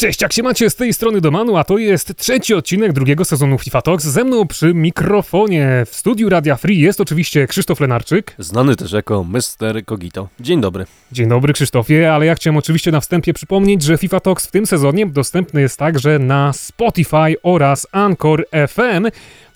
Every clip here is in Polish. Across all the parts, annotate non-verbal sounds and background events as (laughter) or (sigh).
Cześć, jak się macie z tej strony Domanu, a to jest trzeci odcinek drugiego sezonu FIFA Talks. Ze mną przy mikrofonie w studiu Radia Free jest oczywiście Krzysztof Lenarczyk. Znany też jako Mr. Kogito. Dzień dobry. Dzień dobry Krzysztofie, ale ja chciałem oczywiście na wstępie przypomnieć, że FIFA Talks w tym sezonie dostępny jest także na Spotify oraz Anchor FM.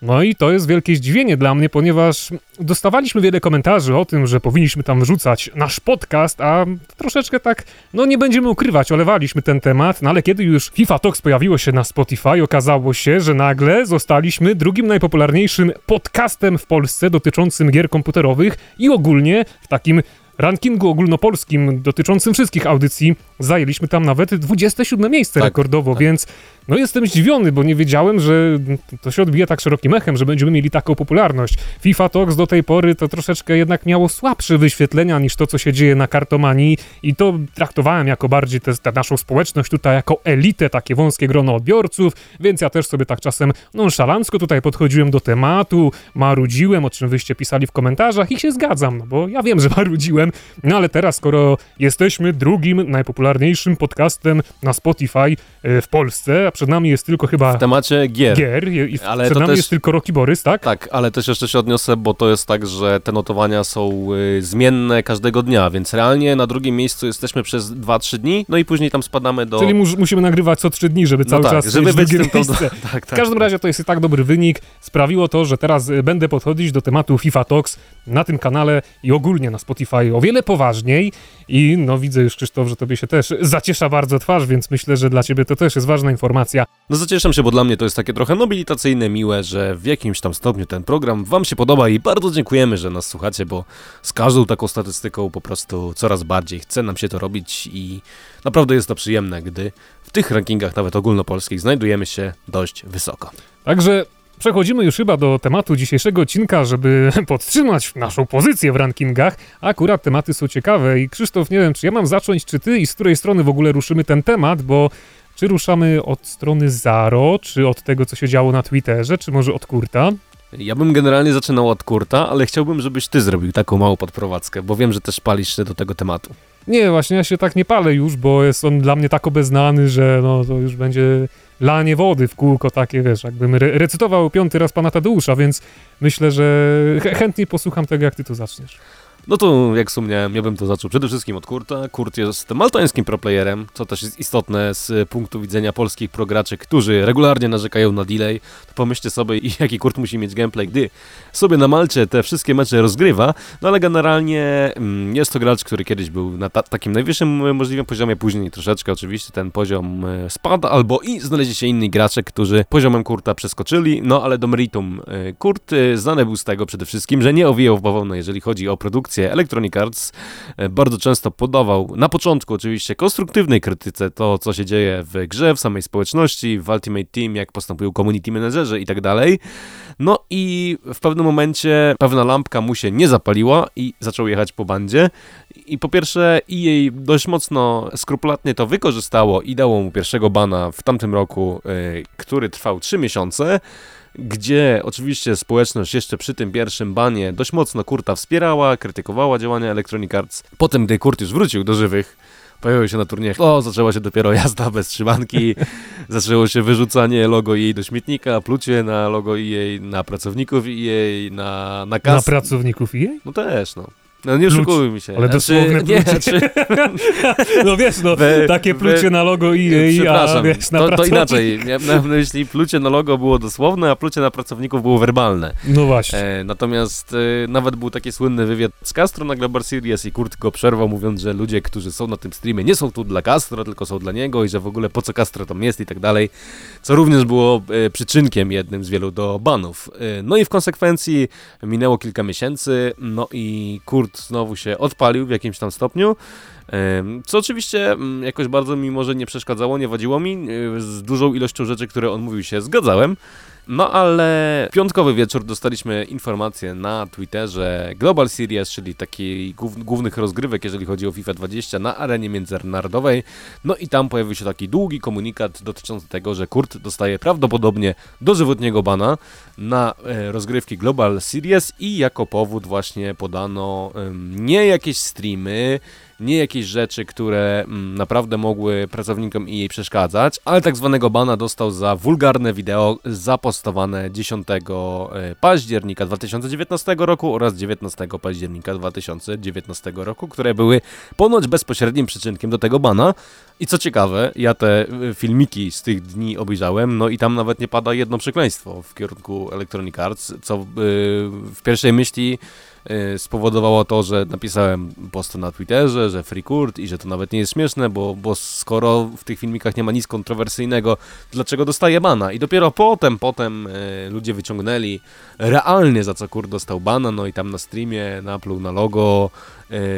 No i to jest wielkie zdziwienie dla mnie, ponieważ dostawaliśmy wiele komentarzy o tym, że powinniśmy tam wrzucać nasz podcast, a troszeczkę tak, no nie będziemy ukrywać, olewaliśmy ten temat, no ale kiedy już FIFA Talks pojawiło się na Spotify, okazało się, że nagle zostaliśmy drugim najpopularniejszym podcastem w Polsce dotyczącym gier komputerowych i ogólnie w takim rankingu ogólnopolskim dotyczącym wszystkich audycji zajęliśmy tam nawet 27 miejsce Tak, rekordowo, tak. więc no jestem zdziwiony, bo nie wiedziałem, że to się odbije tak szerokim echem, że będziemy mieli taką popularność. FIFA Talks do tej pory to troszeczkę jednak miało słabsze wyświetlenia niż to, co się dzieje na kartomanii i to traktowałem jako bardziej tę naszą społeczność tutaj jako elitę, takie wąskie grono odbiorców, więc ja też sobie tak czasem nonszalancko tutaj podchodziłem do tematu, marudziłem, o czym wyście pisali w komentarzach i się zgadzam, no bo ja wiem, że marudziłem, no ale teraz, skoro jesteśmy drugim najpopularniejszym podcastem na Spotify e, w Polsce, a przed nami jest tylko chyba W temacie gier. gier i Ale przed nami też- jest tylko Rocky Borys, tak? Tak, ale też jeszcze się odniosę, bo to jest tak, że te notowania są y, zmienne każdego dnia, więc realnie na drugim miejscu jesteśmy przez 2-3 dni, no i później tam spadamy do... Czyli mus, musimy nagrywać co trzy dni, żeby no cały tak, czas żeby być tym to, miejsce. (laughs) tak, W tak. każdym razie to jest i tak dobry wynik. Sprawiło to, że teraz y, będę podchodzić do tematu FIFA Talks na tym kanale i ogólnie na Spotify o wiele poważniej. I no widzę już, Krzysztof, że tobie się też zaciesza bardzo twarz, więc myślę, że dla ciebie to też jest ważna informacja. No zacieszę się, bo dla mnie to jest takie trochę nobilitacyjne, miłe, że w jakimś tam stopniu ten program wam się podoba i bardzo dziękujemy, że nas słuchacie, bo z każdą taką statystyką po prostu coraz bardziej chce nam się to robić i naprawdę jest to przyjemne, gdy w tych rankingach nawet ogólnopolskich znajdujemy się dość wysoko. Także przechodzimy już chyba do tematu dzisiejszego odcinka, żeby (laughs) podtrzymać naszą pozycję w rankingach. Akurat tematy są ciekawe i Krzysztof, nie wiem, czy ja mam zacząć, czy ty i z której strony w ogóle ruszymy ten temat, bo czy ruszamy od strony Zaro, czy od tego, co się działo na Twitterze, czy może od Kurta? Ja bym generalnie zaczynał od Kurta, ale chciałbym, żebyś ty zrobił taką małą podprowadzkę, bo wiem, że też palisz się do tego tematu. Nie, właśnie ja się tak nie palę już, bo jest on dla mnie tak obeznany, że no to już będzie lanie wody w kółko takie, wiesz, jakbym re recytował piąty raz pana Tadeusza, więc myślę, że ch chętnie posłucham tego, jak ty to zaczniesz. No to jak wspomniałem, ja bym to zaczął przede wszystkim od Kurta. Kurt jest maltańskim proplayerem, co też jest istotne z punktu widzenia polskich prograczy, którzy regularnie narzekają na delay. To pomyślcie sobie, (laughs) jaki Kurt musi mieć gameplay, gdy sobie na Malcie te wszystkie mecze rozgrywa. No ale generalnie mm, jest to gracz, który kiedyś był na ta takim najwyższym e, możliwym poziomie, później troszeczkę oczywiście ten poziom e, spadł, albo i znaleźli się inni gracze, którzy poziomem Kurta przeskoczyli. No ale do meritum. e, Kurt znany był z tego przede wszystkim, że nie owijał w bawełnę, jeżeli chodzi o produkcję Electronic Arts. E, Bardzo często podawał, na początku oczywiście, konstruktywnej krytyce to, co się dzieje w grze, w samej społeczności, w Ultimate Team, jak postępują community managerzy i tak dalej. No i w pewnym momencie pewna lampka mu się nie zapaliła i zaczął jechać po bandzie. I po pierwsze EA dość mocno skrupulatnie to wykorzystało i dało mu pierwszego bana w tamtym roku, y, który trwał 3 miesiące, gdzie oczywiście społeczność jeszcze przy tym pierwszym banie dość mocno Kurta wspierała, krytykowała działania Electronic Arts. Potem, gdy Kurt już wrócił do żywych, pojawił się na turniejach, o, zaczęła się dopiero jazda bez trzymanki, (laughs) zaczęło się wyrzucanie logo EA do śmietnika, plucie na logo EA, na pracowników EA, na, na Na kas... pracowników EA? No też, no. No nie Pluć. oszukujmy się. Ale dosłowne nie, plucie. czy, (laughs) No wiesz, no, We- takie we- plucie na logo EA, a Przepraszam, wiesz, na to, to inaczej. Miałem na myśli, plucie na logo było dosłowne, a plucie na pracowników było werbalne. No właśnie. E, natomiast e, nawet był taki słynny wywiad z Castro na Global Series i Kurt go przerwał, mówiąc, że ludzie, którzy są na tym streamie, nie są tu dla Castro, tylko są dla niego i że w ogóle po co Castro tam jest i tak dalej. Co również było e, przyczynkiem jednym z wielu do banów. E, no i w konsekwencji minęło kilka miesięcy, no i Kurt znowu się odpalił w jakimś tam stopniu. Co oczywiście mm, jakoś bardzo mi może nie przeszkadzało, nie wadziło mi. y, Z dużą ilością rzeczy, które on mówił, się zgadzałem. No ale piątkowy wieczór dostaliśmy informację na Twitterze Global Series, czyli takiej głów, głównych rozgrywek, jeżeli chodzi o FIFA 20 na arenie międzynarodowej. No i tam pojawił się taki długi komunikat dotyczący tego, że Kurt dostaje prawdopodobnie dożywotniego bana na e, rozgrywki Global Series i jako powód właśnie podano nie jakieś streamy, nie jakieś rzeczy, które mm, naprawdę mogły pracownikom i jej przeszkadzać, ale tak zwanego bana dostał za wulgarne wideo zapostowane 10 e, października 2019 roku oraz 19 października 2019 roku, które były ponoć bezpośrednim przyczynkiem do tego bana. I co ciekawe, ja te e, filmiki z tych dni obejrzałem, no i tam nawet nie pada jedno przekleństwo w kierunku Electronic Arts, co yy, w pierwszej myśli Y, spowodowało to, że napisałem post na Twitterze, że free i że to nawet nie jest śmieszne, bo, bo skoro w tych filmikach nie ma nic kontrowersyjnego, dlaczego dostaje bana? I dopiero potem, potem y, ludzie wyciągnęli realnie za co kurt dostał bana, no i tam na streamie napluł na logo,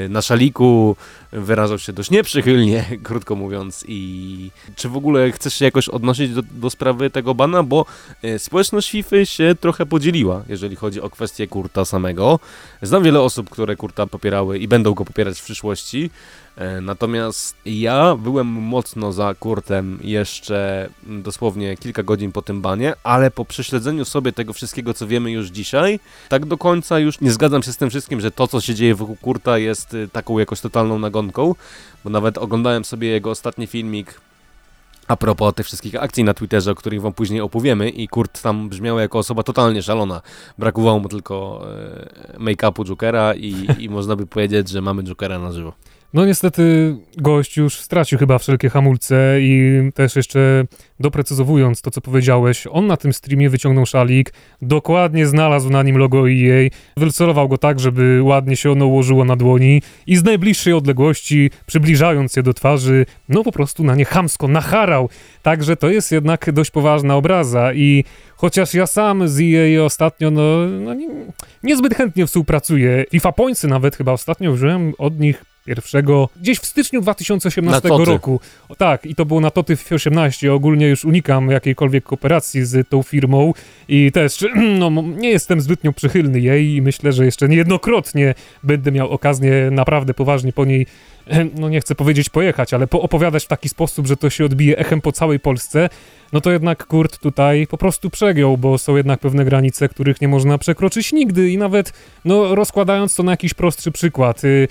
na szaliku, wyrażał się dość nieprzychylnie, (laughs) krótko mówiąc. I czy w ogóle chcesz się jakoś odnosić do, do sprawy tego bana? Bo e, społeczność FIFA się trochę podzieliła, jeżeli chodzi o kwestię Kurta samego. Znam wiele osób, które Kurta popierały i będą go popierać w przyszłości. E, natomiast ja byłem mocno za Kurtem jeszcze dosłownie kilka godzin po tym banie, ale po prześledzeniu sobie tego wszystkiego, co wiemy już dzisiaj, tak do końca już nie zgadzam się z tym wszystkim, że to, co się dzieje wokół Kurta jest y, taką jakoś totalną nagonką, bo nawet oglądałem sobie jego ostatni filmik a propos tych wszystkich akcji na Twitterze, o których wam później opowiemy i Kurt tam brzmiał jako osoba totalnie szalona. Brakowało mu tylko e, make-upu Jokera i, i można by powiedzieć, że mamy Jokera na żywo. No niestety gość już stracił chyba wszelkie hamulce i też jeszcze doprecyzowując to, co powiedziałeś, on na tym streamie wyciągnął szalik, dokładnie znalazł na nim logo EA, wycelował go tak, żeby ładnie się ono ułożyło na dłoni i z najbliższej odległości, przybliżając je do twarzy, no po prostu na nie chamsko nacharał. Także to jest jednak dość poważna obraza i chociaż ja sam z EA ostatnio, no, no nie, niezbyt chętnie współpracuję. FIFA Pointsy nawet chyba ostatnio użyłem od nich pierwszego, gdzieś w styczniu 2018 roku. Tak, i to było na Toty 18. Ogólnie już unikam jakiejkolwiek kooperacji z tą firmą i też (clears throat) no, nie jestem zbytnio przychylny jej i myślę, że jeszcze niejednokrotnie będę miał okazję naprawdę poważnie po niej (clears throat) no nie chcę powiedzieć pojechać, ale opowiadać w taki sposób, że to się odbije echem po całej Polsce, no to jednak Kurt tutaj po prostu przegiął, bo są jednak pewne granice, których nie można przekroczyć nigdy i nawet, no rozkładając to na jakiś prostszy przykład, y,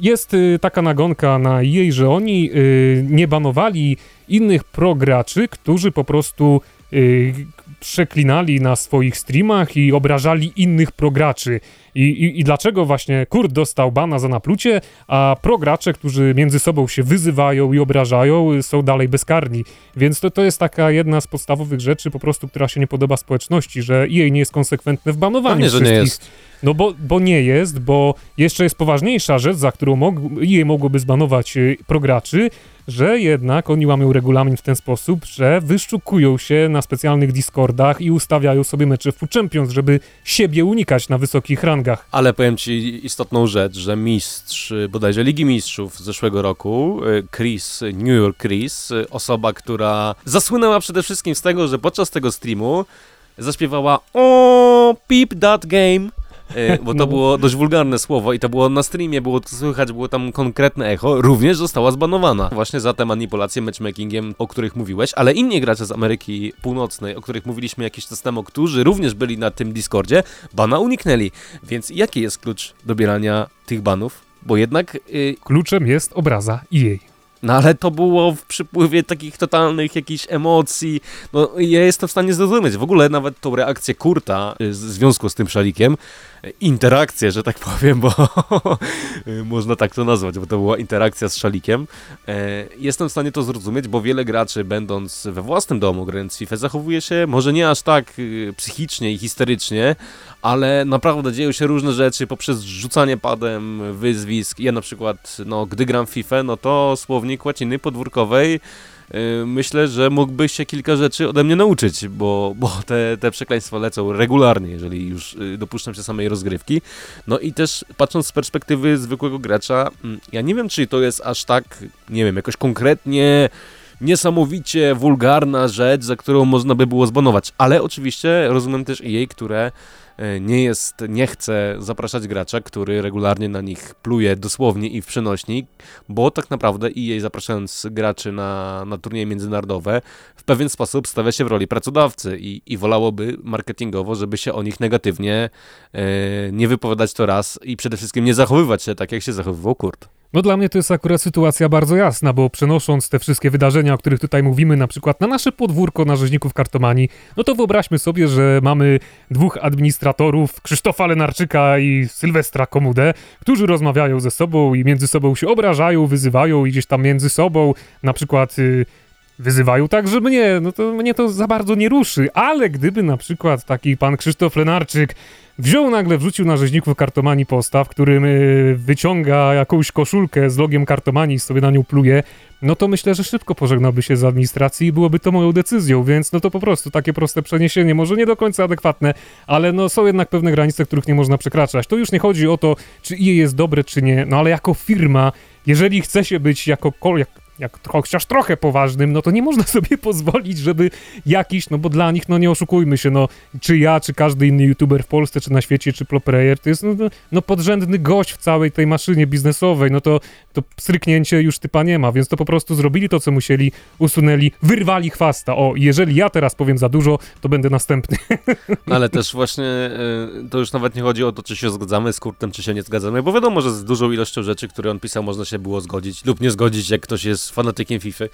jest y, taka nagonka na jej, że oni y, nie banowali innych prograczy, którzy po prostu y, przeklinali na swoich streamach i obrażali innych prograczy. I, i, I dlaczego właśnie Kurt dostał bana za naplucie, a progracze, którzy między sobą się wyzywają i obrażają, są dalej bezkarni. Więc to, to jest taka jedna z podstawowych rzeczy po prostu, która się nie podoba społeczności, że jej nie jest konsekwentne w banowaniu Pewnie, wszystkich. Że nie jest. No bo, bo nie jest, bo jeszcze jest poważniejsza rzecz, za którą mog, jej mogłoby zbanować y, prograczy, że jednak oni łamią regulamin w ten sposób, że wyszukują się na specjalnych Discordach i ustawiają sobie mecze w Champions, żeby siebie unikać na wysokich rangach. Ale powiem ci istotną rzecz, że mistrz bodajże Ligi Mistrzów z zeszłego roku, y, Chris, New York Chris, y, osoba, która zasłynęła przede wszystkim z tego, że podczas tego streamu zaśpiewała o peep that game bo to no. było dość wulgarne słowo i to było na streamie, było to słychać, było tam konkretne echo, również została zbanowana właśnie za te manipulacje matchmakingiem, o których mówiłeś, ale inni gracze z Ameryki Północnej, o których mówiliśmy jakiś czas temu, którzy również byli na tym Discordzie, bana uniknęli. Więc jaki jest klucz dobierania tych banów? Bo jednak... Yy... Kluczem jest obraza jej. No ale to było w przypływie takich totalnych jakichś emocji. No ja jestem w stanie zrozumieć. W ogóle nawet tą reakcję Kurta y, w związku z tym szalikiem, interakcję, że tak (laughs) powiem, bo można tak to nazwać, bo to była interakcja z szalikiem. E, jestem w stanie to zrozumieć, bo wiele graczy, będąc we własnym domu, grając FIFA, zachowuje się może nie aż tak y, psychicznie i histerycznie, ale naprawdę dzieją się różne rzeczy poprzez rzucanie padem, wyzwisk. Ja na przykład, no, gdy gram FIFA, no to słownik łaciny podwórkowej Y, myślę, że mógłbyś się kilka rzeczy ode mnie nauczyć, bo, bo te, te przekleństwa lecą regularnie, jeżeli już y, dopuszczam się samej rozgrywki. No i też patrząc z perspektywy zwykłego gracza, mm, ja nie wiem, czy to jest aż tak, nie wiem, jakoś konkretnie niesamowicie wulgarna rzecz, za którą można by było zbanować, ale oczywiście rozumiem też i jej, które nie jest, nie chce zapraszać gracza, który regularnie na nich pluje dosłownie i w przenośnik, bo tak naprawdę EA zapraszając graczy na, na turnieje międzynarodowe w pewien sposób stawia się w roli pracodawcy i, i wolałoby marketingowo, żeby się o nich negatywnie e, nie wypowiadać to raz i przede wszystkim nie zachowywać się tak, jak się zachowywał Kurt. No dla mnie to jest akurat sytuacja bardzo jasna, bo przenosząc te wszystkie wydarzenia, o których tutaj mówimy, na przykład na nasze podwórko na rzeźników kartomanii, no to wyobraźmy sobie, że mamy dwóch administratorów, Krzysztofa Lenarczyka i Sylwestra Komudę, którzy rozmawiają ze sobą i między sobą się obrażają, wyzywają i gdzieś tam między sobą na przykład... Yy, wyzywają także mnie, no to mnie to za bardzo nie ruszy, ale gdyby na przykład taki pan Krzysztof Lenarczyk wziął nagle, wrzucił na rzeźników kartomanii postaw, którym y, wyciąga jakąś koszulkę z logiem kartomanii i sobie na nią pluje, no to myślę, że szybko pożegnałby się z administracji i byłoby to moją decyzją, więc no to po prostu takie proste przeniesienie, może nie do końca adekwatne, ale no są jednak pewne granice, których nie można przekraczać. To już nie chodzi o to, czy IE jest dobre, czy nie, no ale jako firma, jeżeli chce się być jako, jak, jak chociaż trochę poważnym, no to nie można (laughs) sobie pozwolić, żeby jakiś, no bo dla nich, no nie oszukujmy się, no czy ja, czy każdy inny youtuber w Polsce, czy na świecie, czy Ploplayer, to jest no, no, no podrzędny gość w całej tej maszynie biznesowej, no to, to stryknięcie już typa nie ma, więc to po prostu zrobili to, co musieli, usunęli, wyrwali chwasta. O, jeżeli ja teraz powiem za dużo, to będę następny. (laughs) No ale też właśnie y, to już nawet nie chodzi o to, czy się zgadzamy z Kurtem, czy się nie zgadzamy, bo wiadomo, że z dużą ilością rzeczy, które on pisał, można się było zgodzić lub nie zgodzić, jak ktoś jest fanatykiem FIFA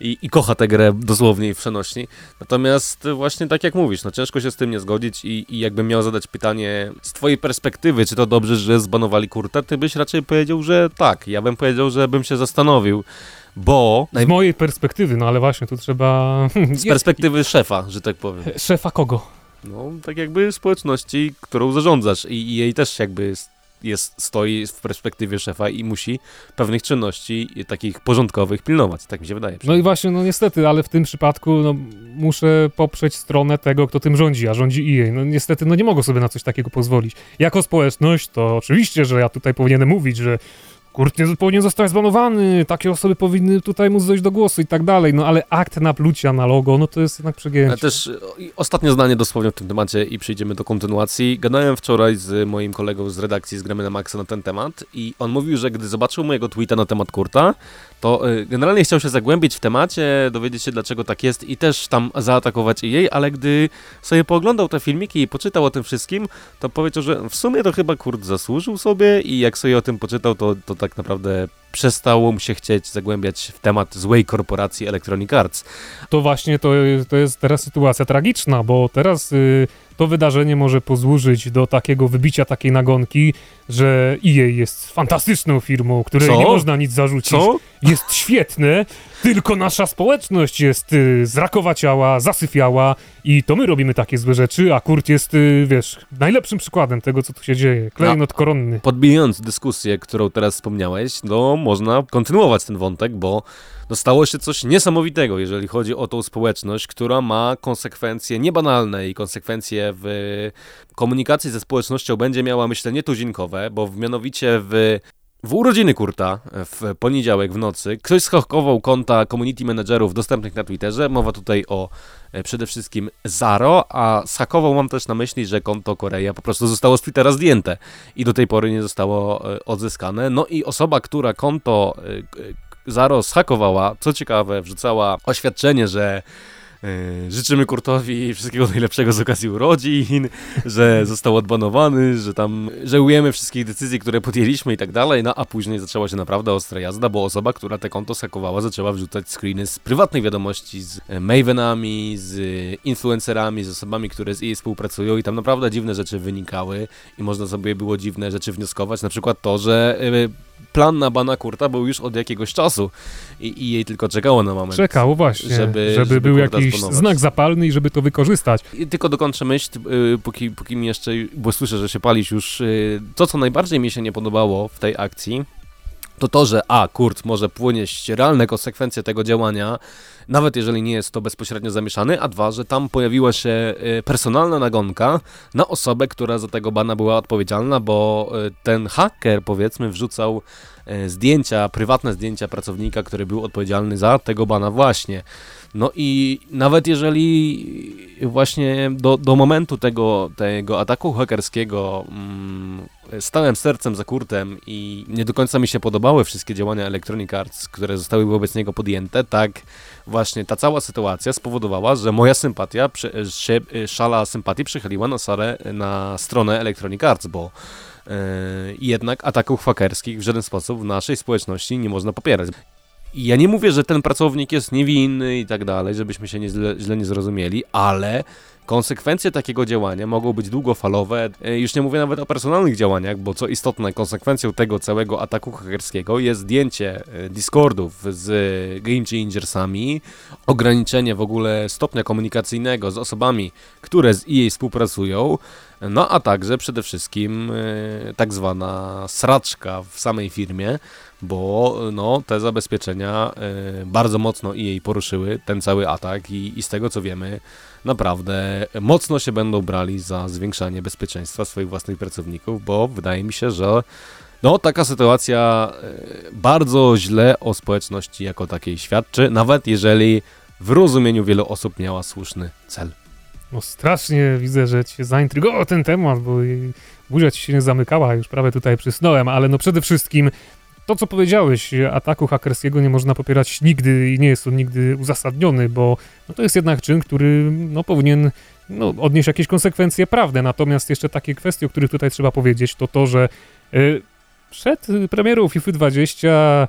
i, i kocha tę grę dosłownie i w przenośni. Natomiast właśnie tak jak mówisz, no ciężko się z tym nie zgodzić i, i jakbym miał zadać pytanie z twojej perspektywy, czy to dobrze, że zbanowali Kurta, ty byś raczej powiedział, że tak. Ja bym powiedział, że bym się zastanowił, bo... Z mojej perspektywy, no ale właśnie tu trzeba... (laughs) Z perspektywy szefa, że tak powiem. Szefa kogo? No, tak jakby społeczności, którą zarządzasz i, i jej też jakby jest, stoi w perspektywie szefa i musi pewnych czynności takich porządkowych pilnować, tak mi się wydaje. No i właśnie, no niestety, ale w tym przypadku no, muszę poprzeć stronę tego, kto tym rządzi, a rządzi EA. No niestety, no nie mogę sobie na coś takiego pozwolić. Jako społeczność, to oczywiście, że ja tutaj powinienem mówić, że Kurt nie powinien zostać zbanowany, takie osoby powinny tutaj móc dojść do głosu i tak dalej, no ale akt naplucia na logo, no to jest jednak przegięcie. Ale też ostatnie zdanie dosłownie w tym temacie i przejdziemy do kontynuacji. Gadałem wczoraj z moim kolegą z redakcji z Gramy na Maxa na ten temat i on mówił, że gdy zobaczył mojego tweeta na temat Kurta, to y, generalnie chciał się zagłębić w temacie, dowiedzieć się dlaczego tak jest i też tam zaatakować jej, ale gdy sobie pooglądał te filmiki i poczytał o tym wszystkim, to powiedział, że w sumie to chyba Kurt zasłużył sobie i jak sobie o tym poczytał, to, to tak naprawdę przestało mu się chcieć zagłębiać w temat złej korporacji Electronic Arts. To właśnie to, to jest teraz sytuacja tragiczna, bo teraz y, to wydarzenie może posłużyć do takiego wybicia takiej nagonki, że EA jest fantastyczną firmą, której Co? nie można nic zarzucić. Co? Jest świetne, tylko nasza społeczność jest y, zrakowa ciała, zasyfiała i to my robimy takie złe rzeczy, a Kurt jest, y, wiesz, najlepszym przykładem tego, co tu się dzieje. Klejnot no, koronny. Podbijając dyskusję, którą teraz wspomniałeś, no można kontynuować ten wątek, bo no stało się coś niesamowitego, jeżeli chodzi o tą społeczność, która ma konsekwencje niebanalne i konsekwencje w komunikacji ze społecznością będzie miała, myślę, nietuzinkowe, bo mianowicie w w urodziny Kurta w poniedziałek w nocy ktoś schakował konta community managerów dostępnych na Twitterze. Mowa tutaj o e, przede wszystkim Zaro, a schakował mam też na myśli, że konto Korea po prostu zostało z Twittera zdjęte i do tej pory nie zostało e, odzyskane. No i osoba, która konto e, Zaro zhakowała, co ciekawe, wrzucała oświadczenie, że e, Życzymy Kurtowi wszystkiego najlepszego z okazji urodzin, że (laughs) został odbanowany, że tam żałujemy wszystkich decyzji, które podjęliśmy i tak dalej, no a później zaczęła się naprawdę ostra jazda, bo osoba, która te konto sakowała, zaczęła wrzucać screeny z prywatnej wiadomości, z e, Mavenami, z influencerami, z osobami, które z jej współpracują i tam naprawdę dziwne rzeczy wynikały i można sobie było dziwne rzeczy wnioskować, na przykład to, że e, plan na bana Kurta był już od jakiegoś czasu i, i jej tylko czekało na moment. Czekało właśnie, żeby, żeby, żeby był jakiś znak zapalny i żeby to wykorzystać. I tylko dokończę myśl, yy, póki, póki mi jeszcze, bo słyszę, że się palisz już, yy, to co najbardziej mi się nie podobało w tej akcji, to to, że a, Kurt może płynieść realne konsekwencje tego działania, nawet jeżeli nie jest to bezpośrednio zamieszany, a dwa, że tam pojawiła się y, personalna nagonka na osobę, która za tego bana była odpowiedzialna, bo y, ten haker, powiedzmy, wrzucał y, zdjęcia, prywatne zdjęcia pracownika, który był odpowiedzialny za tego bana właśnie. No i nawet jeżeli właśnie do, do momentu tego, tego ataku hakerskiego mm, stałem sercem za Kurtem i nie do końca mi się podobały wszystkie działania Electronic Arts, które zostały wobec niego podjęte, tak właśnie ta cała sytuacja spowodowała, że moja sympatia, się, szala sympatii przychyliła na, sarę, na stronę Electronic Arts, bo yy, jednak ataków hakerskich w żaden sposób w naszej społeczności nie można popierać. I ja nie mówię, że ten pracownik jest niewinny i tak dalej, żebyśmy się nie źle, nie zrozumieli, ale Konsekwencje takiego działania mogą być długofalowe, e, już nie mówię nawet o personalnych działaniach, bo co istotne, konsekwencją tego całego ataku hakerskiego jest zdjęcie e, Discordów z Game Changersami, ograniczenie w ogóle stopnia komunikacyjnego z osobami, które z EA współpracują, no a także przede wszystkim e, tak zwana sraczka w samej firmie, bo no, te zabezpieczenia bardzo mocno EA poruszyły ten cały atak i, i z tego co wiemy, naprawdę mocno się będą brali za zwiększanie bezpieczeństwa swoich własnych pracowników, bo wydaje mi się, że no, taka sytuacja e, bardzo źle o społeczności jako takiej świadczy, nawet jeżeli w rozumieniu wielu osób miała słuszny cel. No strasznie widzę, że cię zaintrygował ten temat, bo buzia ci się nie zamykała, już prawie tutaj przysnąłem, ale no przede wszystkim to, co powiedziałeś, ataku hakerskiego nie można popierać nigdy i nie jest on nigdy uzasadniony, bo no, to jest jednak czyn, który no, powinien no, odnieść jakieś konsekwencje prawne. Natomiast jeszcze takie kwestie, o których tutaj trzeba powiedzieć, to to, że y, przed premierą FIFA 20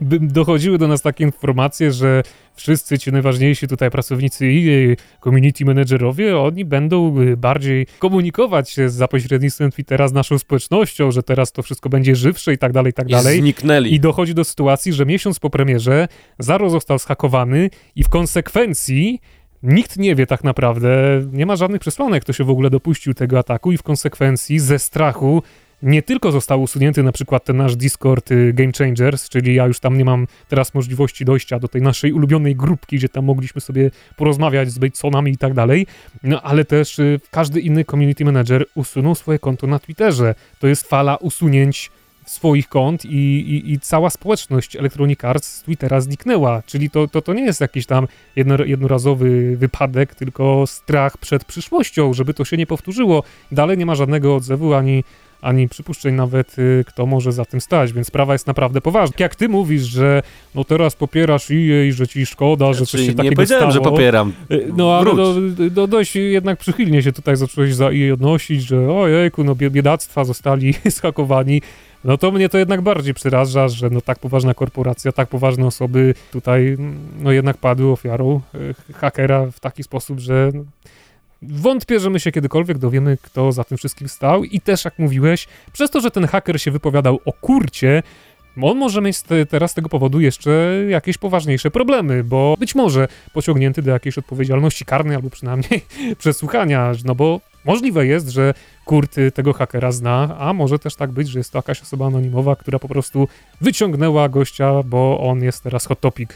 (laughs) dochodziły do nas takie informacje, że wszyscy ci najważniejsi tutaj pracownicy i community managerowie, oni będą y, bardziej komunikować się za pośrednictwem Twittera z naszą społecznością, że teraz to wszystko będzie żywsze i tak dalej, i tak dalej. I zniknęli. I dochodzi do sytuacji, że miesiąc po premierze Zaro został schakowany i w konsekwencji Nikt nie wie tak naprawdę, nie ma żadnych przesłanek, kto się w ogóle dopuścił tego ataku i w konsekwencji ze strachu nie tylko został usunięty na przykład ten nasz Discord y, Game Changers, czyli ja już tam nie mam teraz możliwości dojścia do tej naszej ulubionej grupki, gdzie tam mogliśmy sobie porozmawiać z Batesonami i tak dalej, no ale też y, każdy inny community manager usunął swoje konto na Twitterze. To jest fala usunięć swoich kont i, i, i, cała społeczność Electronic Arts z Twittera zniknęła. Czyli to, to, to nie jest jakiś tam jedno, jednorazowy wypadek, tylko strach przed przyszłością, żeby to się nie powtórzyło. Dalej nie ma żadnego odzewu ani ani przypuszczeń nawet, y, kto może za tym stać, więc sprawa jest naprawdę poważna. Jak ty mówisz, że no teraz popierasz jej, że ci szkoda, że coś się takiego Nie powiedziałem, stało, że popieram. Y, no ale do, do, dość jednak przychylnie się tutaj zacząłeś za jej odnosić, że ojejku, no biedactwa zostali (laughs) schakowani. No to mnie to jednak bardziej przeraża, że no tak poważna korporacja, tak poważne osoby tutaj no jednak padły ofiarą y, hakera w taki sposób, że Wątpię, że my się kiedykolwiek dowiemy, kto za tym wszystkim stał i też, jak mówiłeś, przez to, że ten haker się wypowiadał o kurcie, on może mieć teraz z tego powodu jeszcze jakieś poważniejsze problemy, bo być może pociągnięty do jakiejś odpowiedzialności karnej albo przynajmniej (laughs) przesłuchania, no bo możliwe jest, że Kurt tego hakera zna, a może też tak być, że jest to jakaś osoba anonimowa, która po prostu wyciągnęła gościa, bo on jest teraz hot topic.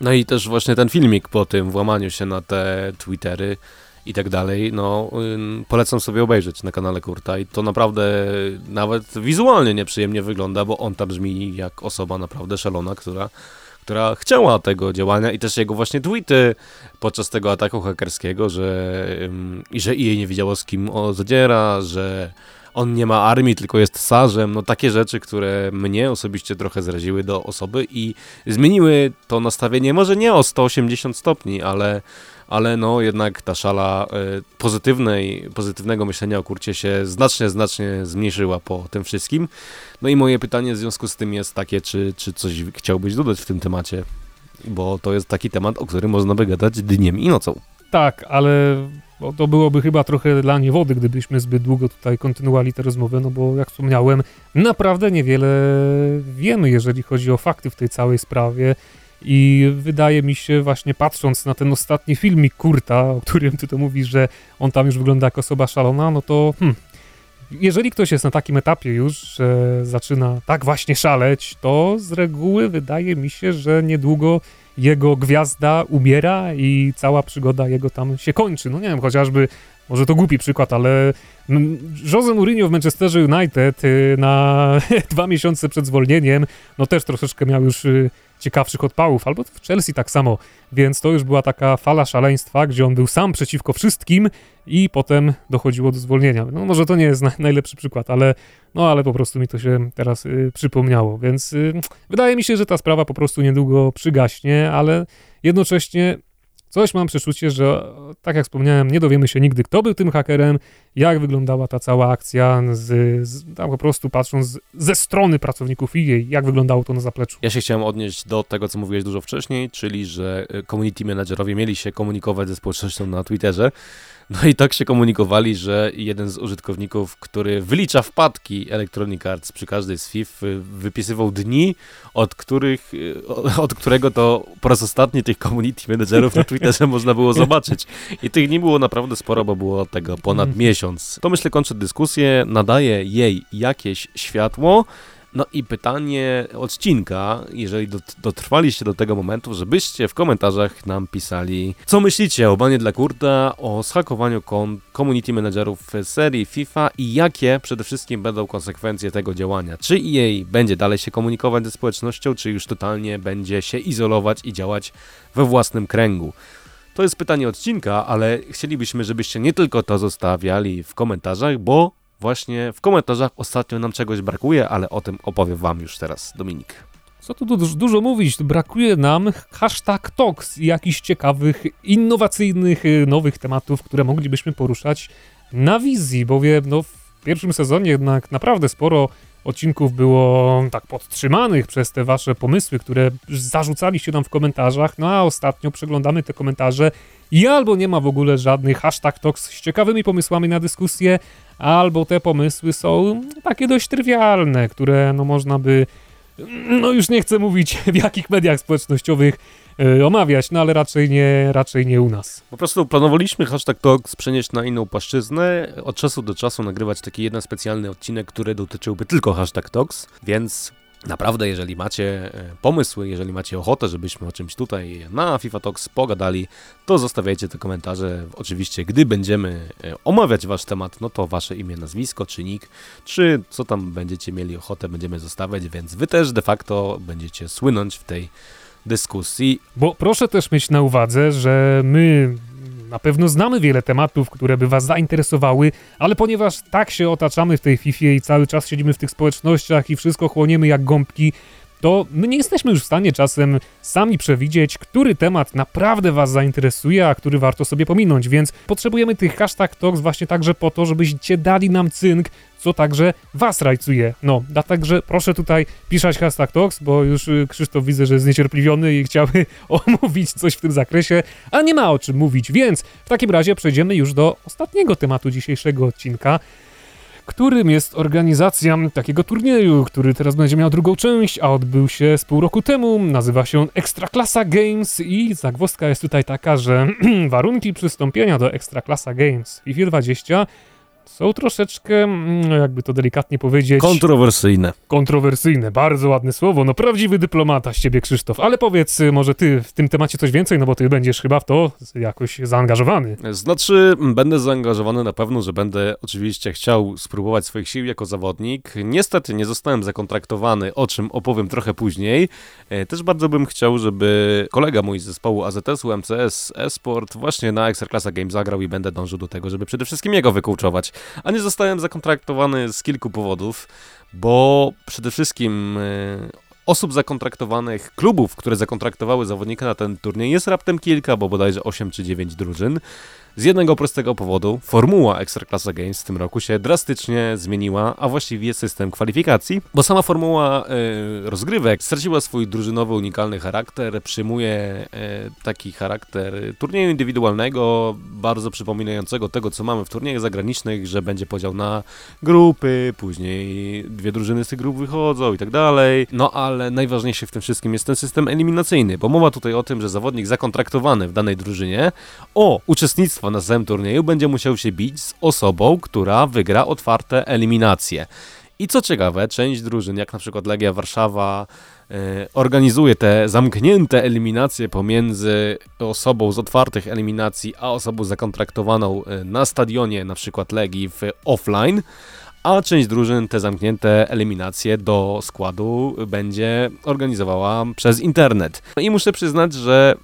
No i też właśnie ten filmik po tym włamaniu się na te Twittery i tak dalej, no polecam sobie obejrzeć na kanale Kurta i to naprawdę nawet wizualnie nieprzyjemnie wygląda, bo on tam brzmi jak osoba naprawdę szalona, która która chciała tego działania i też jego właśnie tweety podczas tego ataku hakerskiego, że, i że jej nie wiedziało z kim on zadziera, że on nie ma armii, tylko jest sarzem, no takie rzeczy, które mnie osobiście trochę zraziły do osoby i zmieniły to nastawienie, może nie o 180 stopni, ale ale no jednak ta szala y, pozytywnej, pozytywnego myślenia o kurcie się znacznie, znacznie zmniejszyła po tym wszystkim. No i moje pytanie w związku z tym jest takie, czy, czy coś chciałbyś dodać w tym temacie? Bo to jest taki temat, o którym można by gadać dniem i nocą. Tak, ale to byłoby chyba trochę dla niewody, gdybyśmy zbyt długo tutaj kontynuowali tę rozmowę, no bo jak wspomniałem, naprawdę niewiele wiemy, jeżeli chodzi o fakty w tej całej sprawie. I wydaje mi się, właśnie patrząc na ten ostatni filmik Kurta, o którym ty to mówisz, że on tam już wygląda jak osoba szalona, no to hmm, jeżeli ktoś jest na takim etapie już, że zaczyna tak właśnie szaleć, to z reguły wydaje mi się, że niedługo jego gwiazda umiera i cała przygoda jego tam się kończy. No nie wiem, chociażby, może to głupi przykład, ale Jose Mourinho w Manchesterze United y, na (laughs) dwa miesiące przed zwolnieniem, no też troszeczkę miał już y, ciekawszych odpałów, albo w Chelsea tak samo, więc to już była taka fala szaleństwa, gdzie on był sam przeciwko wszystkim i potem dochodziło do zwolnienia. No może to nie jest na, najlepszy przykład, ale, no, ale po prostu mi to się teraz y, przypomniało, więc y, wydaje mi się, że ta sprawa po prostu niedługo przygaśnie, ale Jednocześnie coś mam przeczucie, że tak jak wspomniałem, nie dowiemy się nigdy, kto był tym hakerem, jak wyglądała ta cała akcja, z, z, tam po prostu patrząc ze strony pracowników EA, jak wyglądało to na zapleczu. Ja się chciałem odnieść do tego, co mówiłeś dużo wcześniej, czyli że y, community managerowie mieli się komunikować ze społecznością na Twitterze. No i tak się komunikowali, że jeden z użytkowników, który wylicza wpadki Electronic Arts przy każdej z FIF, wypisywał dni, od których, y, od którego to po raz ostatni tych community managerów na Twitterze (laughs) można było zobaczyć. I tych dni było naprawdę sporo, bo było tego ponad mhm. miesiąc. To myślę kończy dyskusję, nadaje jej jakieś światło. No i pytanie odcinka, jeżeli dotrwaliście do tego momentu, żebyście w komentarzach nam pisali, co myślicie o banie dla Kurta, o zhakowaniu community managerów serii FIFA i jakie przede wszystkim będą konsekwencje tego działania. Czy EA będzie dalej się komunikować ze społecznością, czy już totalnie będzie się izolować i działać we własnym kręgu. To jest pytanie odcinka, ale chcielibyśmy, żebyście nie tylko to zostawiali w komentarzach, bo właśnie w komentarzach ostatnio nam czegoś brakuje, ale o tym opowiem Wam już teraz Dominik. Co tu dużo, dużo mówić? Brakuje nam hashtag Talks i jakichś ciekawych, innowacyjnych, y, nowych tematów, które moglibyśmy poruszać na wizji, bowiem no, w pierwszym sezonie jednak naprawdę sporo odcinków było tak podtrzymanych przez te wasze pomysły, które zarzucaliście nam w komentarzach, no a ostatnio przeglądamy te komentarze i albo nie ma w ogóle żadnych hashtag talks z ciekawymi pomysłami na dyskusję, albo te pomysły są takie dość trywialne, które no można by, no już nie chcę mówić (laughs) w jakich mediach społecznościowych yy, omawiać, no ale raczej nie, raczej nie u nas. Po prostu planowaliśmy hashtag talks przenieść na inną płaszczyznę, od czasu do czasu nagrywać taki jeden specjalny odcinek, który dotyczyłby tylko hashtag talks, więc Naprawdę, jeżeli macie e, pomysły, jeżeli macie ochotę, żebyśmy o czymś tutaj na FIFA Talks pogadali, to zostawiajcie te komentarze. Oczywiście, gdy będziemy e, omawiać wasz temat, no to wasze imię, nazwisko, czy nick, czy co tam będziecie mieli ochotę, będziemy zostawiać, więc wy też de facto będziecie słynąć w tej dyskusji. Bo proszę też mieć na uwadze, że my na pewno znamy wiele tematów, które by Was zainteresowały, ale ponieważ tak się otaczamy w tej FIFA i cały czas siedzimy w tych społecznościach i wszystko chłoniemy jak gąbki, to my nie jesteśmy już w stanie czasem sami przewidzieć, który temat naprawdę Was zainteresuje, a który warto sobie pominąć, więc potrzebujemy tych hashtag talks właśnie także po to, żebyście dali nam cynk, co także Was rajcuje. No, a także proszę tutaj pisać hashtag talks, bo już y, Krzysztof widzę, że jest niecierpliwiony i chciałby (laughs) omówić coś w tym zakresie, a nie ma o czym mówić, więc w takim razie przejdziemy już do ostatniego tematu dzisiejszego odcinka, którym jest organizacja takiego turnieju, który teraz będzie miał drugą część, a odbył się z pół roku temu. Nazywa się Ekstraklasa Games i zagwozdka jest tutaj taka, że (clears throat) warunki przystąpienia do Ekstraklasa Games FIFA 20 są troszeczkę, mm, jakby to delikatnie powiedzieć... Kontrowersyjne. Kontrowersyjne, bardzo ładne słowo. No prawdziwy dyplomata z ciebie, Krzysztof. Ale powiedz, y, może ty w tym temacie coś więcej, no bo ty będziesz chyba w to jakoś zaangażowany. Znaczy, będę zaangażowany na pewno, że będę oczywiście chciał spróbować swoich sił jako zawodnik. Niestety nie zostałem zakontraktowany, o czym opowiem trochę później. E, też bardzo bym chciał, żeby kolega mój z zespołu AZS-u MCS Esport właśnie na Ekstraklasa Game zagrał i będę dążył do tego, żeby przede wszystkim jego a nie zostałem zakontraktowany z kilku powodów, bo przede wszystkim e, osób zakontraktowanych, klubów, które zakontraktowały zawodnika na ten turniej jest raptem kilka, bo bodajże 8 czy 9 drużyn. Z jednego prostego powodu, formuła Ekstraklasa Games w tym roku się drastycznie zmieniła, a właściwie system kwalifikacji, bo sama formuła y, rozgrywek straciła swój drużynowy, unikalny charakter, przyjmuje y, taki charakter turnieju indywidualnego, bardzo przypominającego tego, co mamy w turniejach zagranicznych, że będzie podział na grupy, później dwie drużyny z tych grup wychodzą i tak dalej. No ale najważniejszy w tym wszystkim jest ten system eliminacyjny, bo mowa tutaj o tym, że zawodnik zakontraktowany w danej drużynie o uczestnictwo zwycięstwa na samym turnieju będzie musiał się bić z osobą, która wygra otwarte eliminacje. I co ciekawe, część drużyn, jak na przykład Legia Warszawa, yy, organizuje te zamknięte eliminacje pomiędzy osobą z otwartych eliminacji, a osobą zakontraktowaną e, na stadionie, na przykład Legii w offline a część drużyn te zamknięte eliminacje do składu będzie organizowała przez internet. I muszę przyznać, że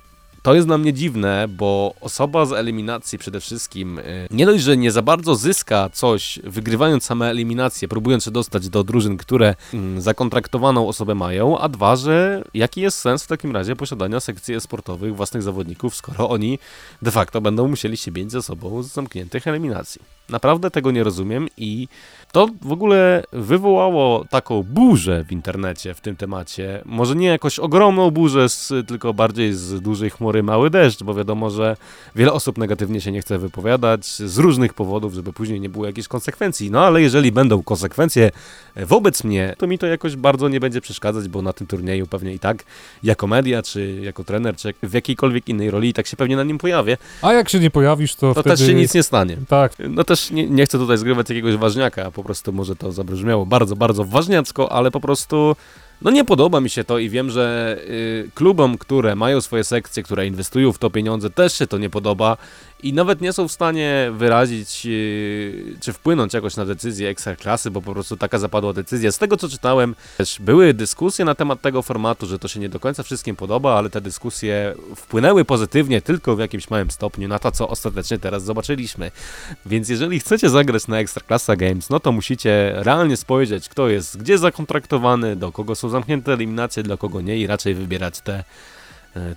to jest dla mnie dziwne, bo osoba z eliminacji przede wszystkim y, nie dość, że nie za bardzo zyska coś, wygrywając same eliminacje, próbując się dostać do drużyn, które mm, zakontraktowaną osobę mają, a dwa, że jaki jest sens w takim razie posiadania sekcji sportowych własnych zawodników, skoro oni de facto będą musieli się bić ze sobą z zamkniętych eliminacji. Naprawdę tego nie rozumiem i to w ogóle wywołało taką burzę w internecie w tym temacie. Może nie jakoś ogromną burzę, z, tylko bardziej z dużej chmury mały deszcz, bo wiadomo, że wiele osób negatywnie się nie chce wypowiadać z różnych powodów, żeby później nie było jakichś konsekwencji. No ale jeżeli będą konsekwencje wobec mnie, to mi to jakoś bardzo nie będzie przeszkadzać, bo na tym turnieju pewnie i tak jako media, czy jako trener, czy w jakiejkolwiek innej roli, tak się pewnie na nim pojawię. A jak się nie pojawisz, to, to wtedy... też się nic nie stanie. Tak. No też nie, nie chcę tutaj zgrywać jakiegoś ważniaka, po prostu może to zabrzmiało bardzo, bardzo ważniacko, ale po prostu no nie podoba mi się to i wiem, że y, klubom, które mają swoje sekcje, które inwestują w to pieniądze, też się to nie podoba i nawet nie są w stanie wyrazić yy, czy wpłynąć jakoś na decyzję ekstraklasy, bo po prostu taka zapadła decyzja. Z tego co czytałem, też były dyskusje na temat tego formatu, że to się nie do końca wszystkim podoba, ale te dyskusje wpłynęły pozytywnie tylko w jakimś małym stopniu na to, co ostatecznie teraz zobaczyliśmy. Więc jeżeli chcecie zagrać na Ekstraklasa Games, no to musicie realnie spojrzeć, kto jest gdzie zakontraktowany, do kogo są zamknięte eliminacje, dla kogo nie i raczej wybierać te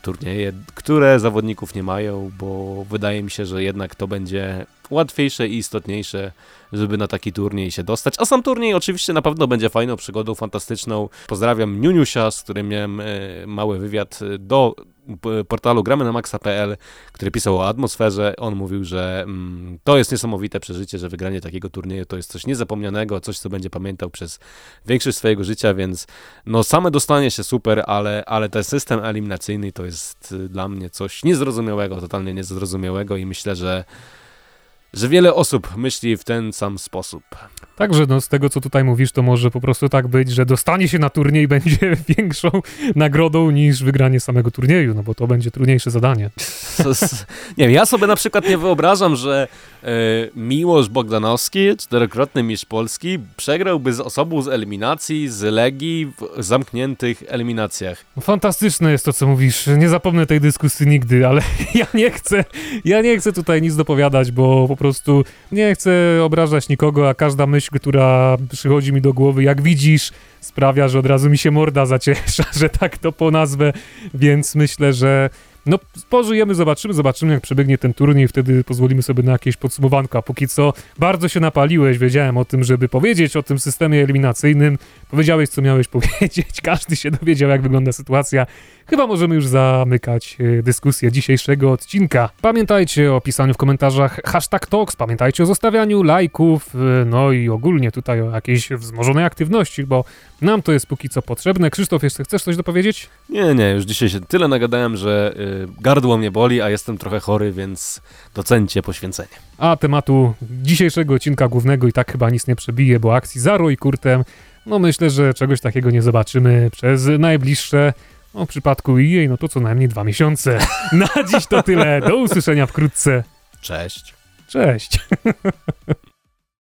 turnieje, które zawodników nie mają, bo wydaje mi się, że jednak to będzie łatwiejsze i istotniejsze, żeby na taki turniej się dostać. A sam turniej oczywiście na pewno będzie fajną przygodą, fantastyczną. Pozdrawiam Niuniusia, z którym miałem e, mały wywiad do portalu gramy na maxa.pl, który pisał o atmosferze. On mówił, że mm, to jest niesamowite przeżycie, że wygranie takiego turnieju to jest coś niezapomnianego, coś, co będzie pamiętał przez większość swojego życia, więc no same dostanie się super, ale, ale ten system eliminacyjny to jest y, dla mnie coś niezrozumiałego, totalnie niezrozumiałego i myślę, że że wiele osób myśli w ten sam sposób. Także no, z tego, co tutaj mówisz, to może po prostu tak być, że dostanie się na turniej (laughs) będzie większą nagrodą niż wygranie samego turnieju, no bo to będzie trudniejsze zadanie. (laughs) nie wiem, ja sobie na przykład nie wyobrażam, że Miłosz Bogdanowski, czterokrotny mistrz Polski, przegrałby z osobą z eliminacji, z Legii w zamkniętych eliminacjach. Fantastyczne jest to, co mówisz. Nie zapomnę tej dyskusji nigdy, ale (laughs) ja nie chcę, ja nie chcę tutaj nic dopowiadać, bo po prostu nie chcę obrażać nikogo, a każda myśl, która przychodzi mi do głowy, jak widzisz, sprawia, że od razu mi się morda zaciesza, (laughs) że tak to po nazwę, więc myślę, że no, pożyjemy, zobaczymy, zobaczymy, jak przebiegnie ten turniej, wtedy pozwolimy sobie na jakieś podsumowanko. A póki co bardzo się napaliłeś, wiedziałem o tym, żeby powiedzieć o tym systemie eliminacyjnym. Powiedziałeś, co miałeś (laughs) powiedzieć, każdy się dowiedział, jak wygląda sytuacja. Chyba możemy już zamykać e, dyskusję dzisiejszego odcinka. Pamiętajcie o pisaniu w komentarzach hashtag Talks, pamiętajcie o zostawianiu lajków, e, no i ogólnie tutaj o jakiejś wzmożonej aktywności, bo nam to jest póki co potrzebne. Krzysztof, jeszcze chcesz coś dopowiedzieć? Nie, nie, już dzisiaj się tyle nagadałem, że y, gardło mnie boli, a jestem trochę chory, więc docencie poświęcenie. A tematu dzisiejszego odcinka głównego i tak chyba nic nie przebije, bo akcji Zaro i Kurtem, no myślę, że czegoś takiego nie zobaczymy przez najbliższe no, w przypadku jej, no to co najmniej dwa miesiące. (laughs) Na dziś to tyle. Do usłyszenia wkrótce. Cześć. Cześć. (laughs)